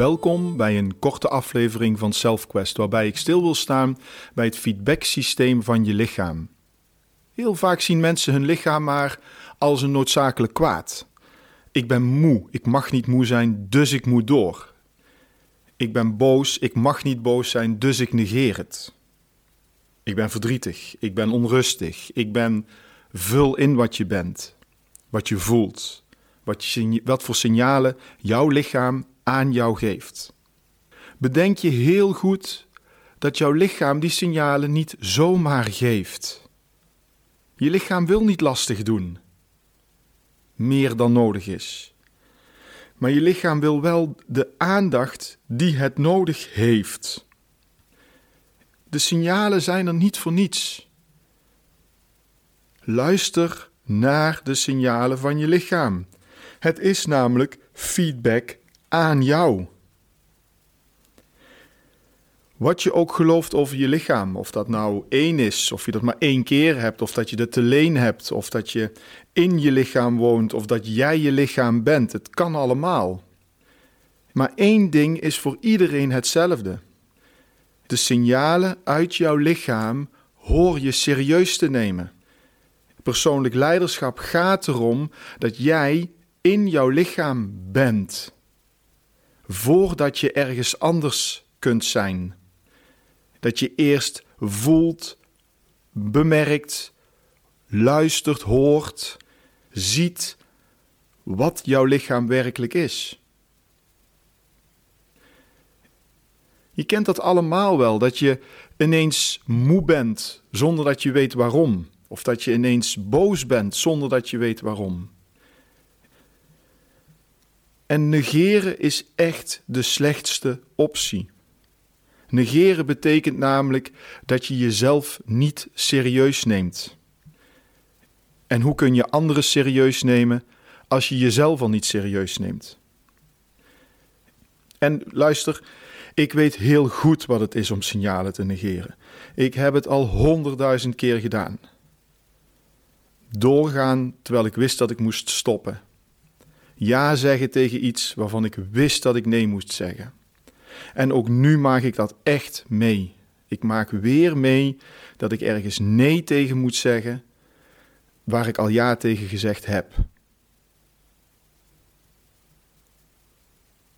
Welkom bij een korte aflevering van SelfQuest, waarbij ik stil wil staan bij het feedbacksysteem van je lichaam. Heel vaak zien mensen hun lichaam maar als een noodzakelijk kwaad. Ik ben moe, ik mag niet moe zijn, dus ik moet door. Ik ben boos, ik mag niet boos zijn, dus ik negeer het. Ik ben verdrietig, ik ben onrustig, ik ben vul in wat je bent, wat je voelt, wat, je, wat voor signalen jouw lichaam aan jou geeft. Bedenk je heel goed dat jouw lichaam die signalen niet zomaar geeft. Je lichaam wil niet lastig doen, meer dan nodig is. Maar je lichaam wil wel de aandacht die het nodig heeft. De signalen zijn er niet voor niets. Luister naar de signalen van je lichaam. Het is namelijk feedback aan jou. Wat je ook gelooft over je lichaam, of dat nou één is, of je dat maar één keer hebt, of dat je dat te leen hebt, of dat je in je lichaam woont, of dat jij je lichaam bent, het kan allemaal. Maar één ding is voor iedereen hetzelfde. De signalen uit jouw lichaam hoor je serieus te nemen. Persoonlijk leiderschap gaat erom dat jij in jouw lichaam bent voordat je ergens anders kunt zijn. Dat je eerst voelt, bemerkt, luistert, hoort, ziet wat jouw lichaam werkelijk is. Je kent dat allemaal wel, dat je ineens moe bent zonder dat je weet waarom. Of dat je ineens boos bent zonder dat je weet waarom. En negeren is echt de slechtste optie. Negeren betekent namelijk dat je jezelf niet serieus neemt. En hoe kun je anderen serieus nemen als je jezelf al niet serieus neemt? En luister, ik weet heel goed wat het is om signalen te negeren. Ik heb het al honderdduizend keer gedaan. Doorgaan terwijl ik wist dat ik moest stoppen ja zeggen tegen iets waarvan ik wist dat ik nee moest zeggen. En ook nu maak ik dat echt mee. Ik maak weer mee dat ik ergens nee tegen moet zeggen waar ik al ja tegen gezegd heb.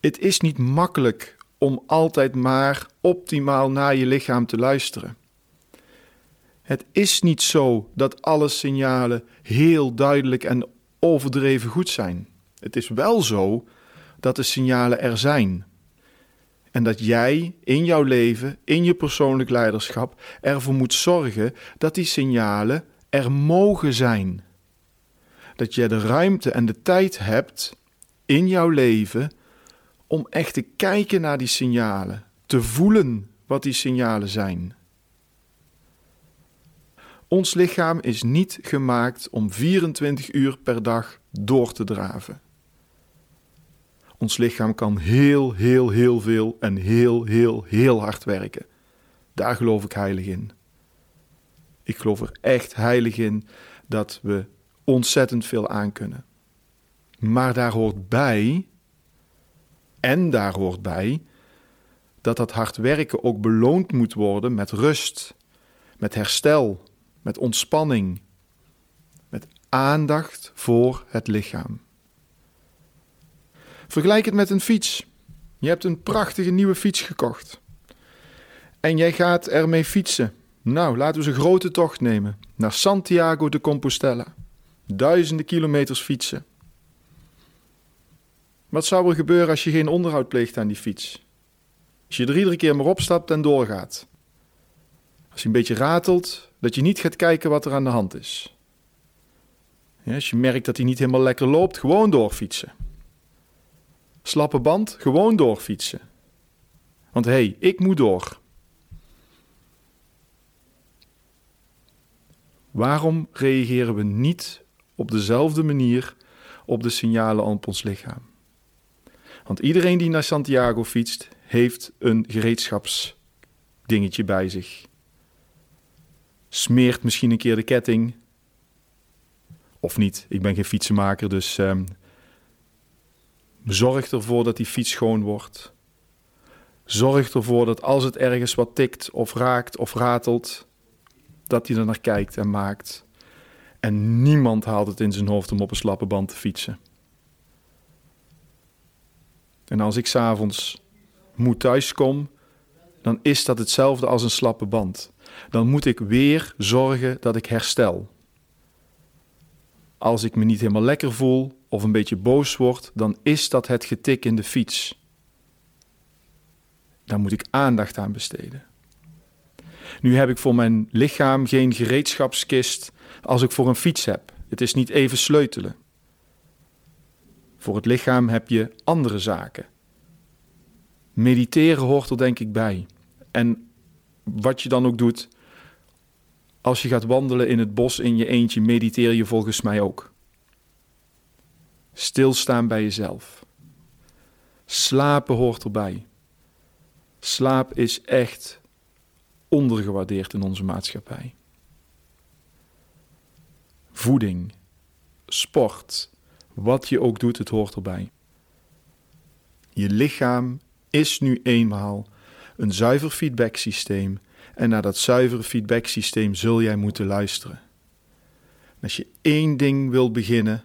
Het is niet makkelijk om altijd maar optimaal naar je lichaam te luisteren. Het is niet zo dat alle signalen heel duidelijk en overdreven goed zijn. Het is wel zo dat de signalen er zijn. En dat jij in jouw leven, in je persoonlijk leiderschap, ervoor moet zorgen dat die signalen er mogen zijn. Dat je de ruimte en de tijd hebt in jouw leven om echt te kijken naar die signalen, te voelen wat die signalen zijn. Ons lichaam is niet gemaakt om 24 uur per dag door te draven. Ons lichaam kan heel, heel, heel veel en heel, heel, heel hard werken. Daar geloof ik heilig in. Ik geloof er echt heilig in dat we ontzettend veel aan kunnen. Maar daar hoort bij, en daar hoort bij, dat dat hard werken ook beloond moet worden met rust, met herstel, met ontspanning, met aandacht voor het lichaam. Vergelijk het met een fiets. Je hebt een prachtige nieuwe fiets gekocht. En jij gaat ermee fietsen. Nou, laten we eens een grote tocht nemen. Naar Santiago de Compostela. Duizenden kilometers fietsen. Wat zou er gebeuren als je geen onderhoud pleegt aan die fiets? Als je er iedere keer maar opstapt en doorgaat. Als je een beetje ratelt, dat je niet gaat kijken wat er aan de hand is. Als je merkt dat hij niet helemaal lekker loopt, gewoon doorfietsen. Slappe band, gewoon doorfietsen. Want hé, hey, ik moet door. Waarom reageren we niet op dezelfde manier op de signalen op ons lichaam? Want iedereen die naar Santiago fietst, heeft een gereedschapsdingetje bij zich. Smeert misschien een keer de ketting. Of niet, ik ben geen fietsenmaker, dus um, zorg ervoor dat die fiets schoon wordt. Zorg ervoor dat als het ergens wat tikt of raakt of ratelt, dat hij er naar kijkt en maakt. En niemand haalt het in zijn hoofd om op een slappe band te fietsen. En als ik s'avonds moet thuiskom, dan is dat hetzelfde als een slappe band. Dan moet ik weer zorgen dat ik herstel. Als ik me niet helemaal lekker voel of een beetje boos word, dan is dat het getik in de fiets. Daar moet ik aandacht aan besteden. Nu heb ik voor mijn lichaam geen gereedschapskist als ik voor een fiets heb. Het is niet even sleutelen. Voor het lichaam heb je andere zaken. Mediteren hoort er denk ik bij. En wat je dan ook doet, als je gaat wandelen in het bos in je eentje, mediteer je volgens mij ook. Stilstaan bij jezelf. Slapen hoort erbij. Slaap is echt ondergewaardeerd in onze maatschappij. Voeding, sport, wat je ook doet, het hoort erbij. Je lichaam is nu eenmaal een zuiver feedbacksysteem en naar dat zuivere feedbacksysteem zul jij moeten luisteren. als je één ding wil beginnen,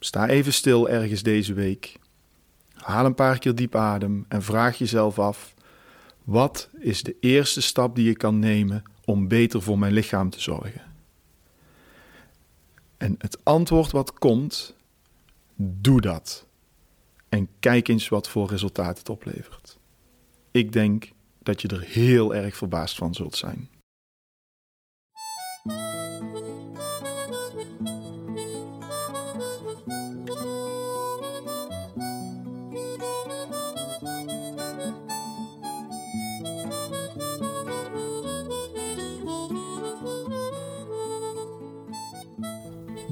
sta even stil ergens deze week. Haal een paar keer diep adem en vraag jezelf af: wat is de eerste stap die je kan nemen om beter voor mijn lichaam te zorgen? En het antwoord wat komt, doe dat. En kijk eens wat voor resultaat het oplevert. Ik denk dat je er heel erg verbaasd van zult zijn.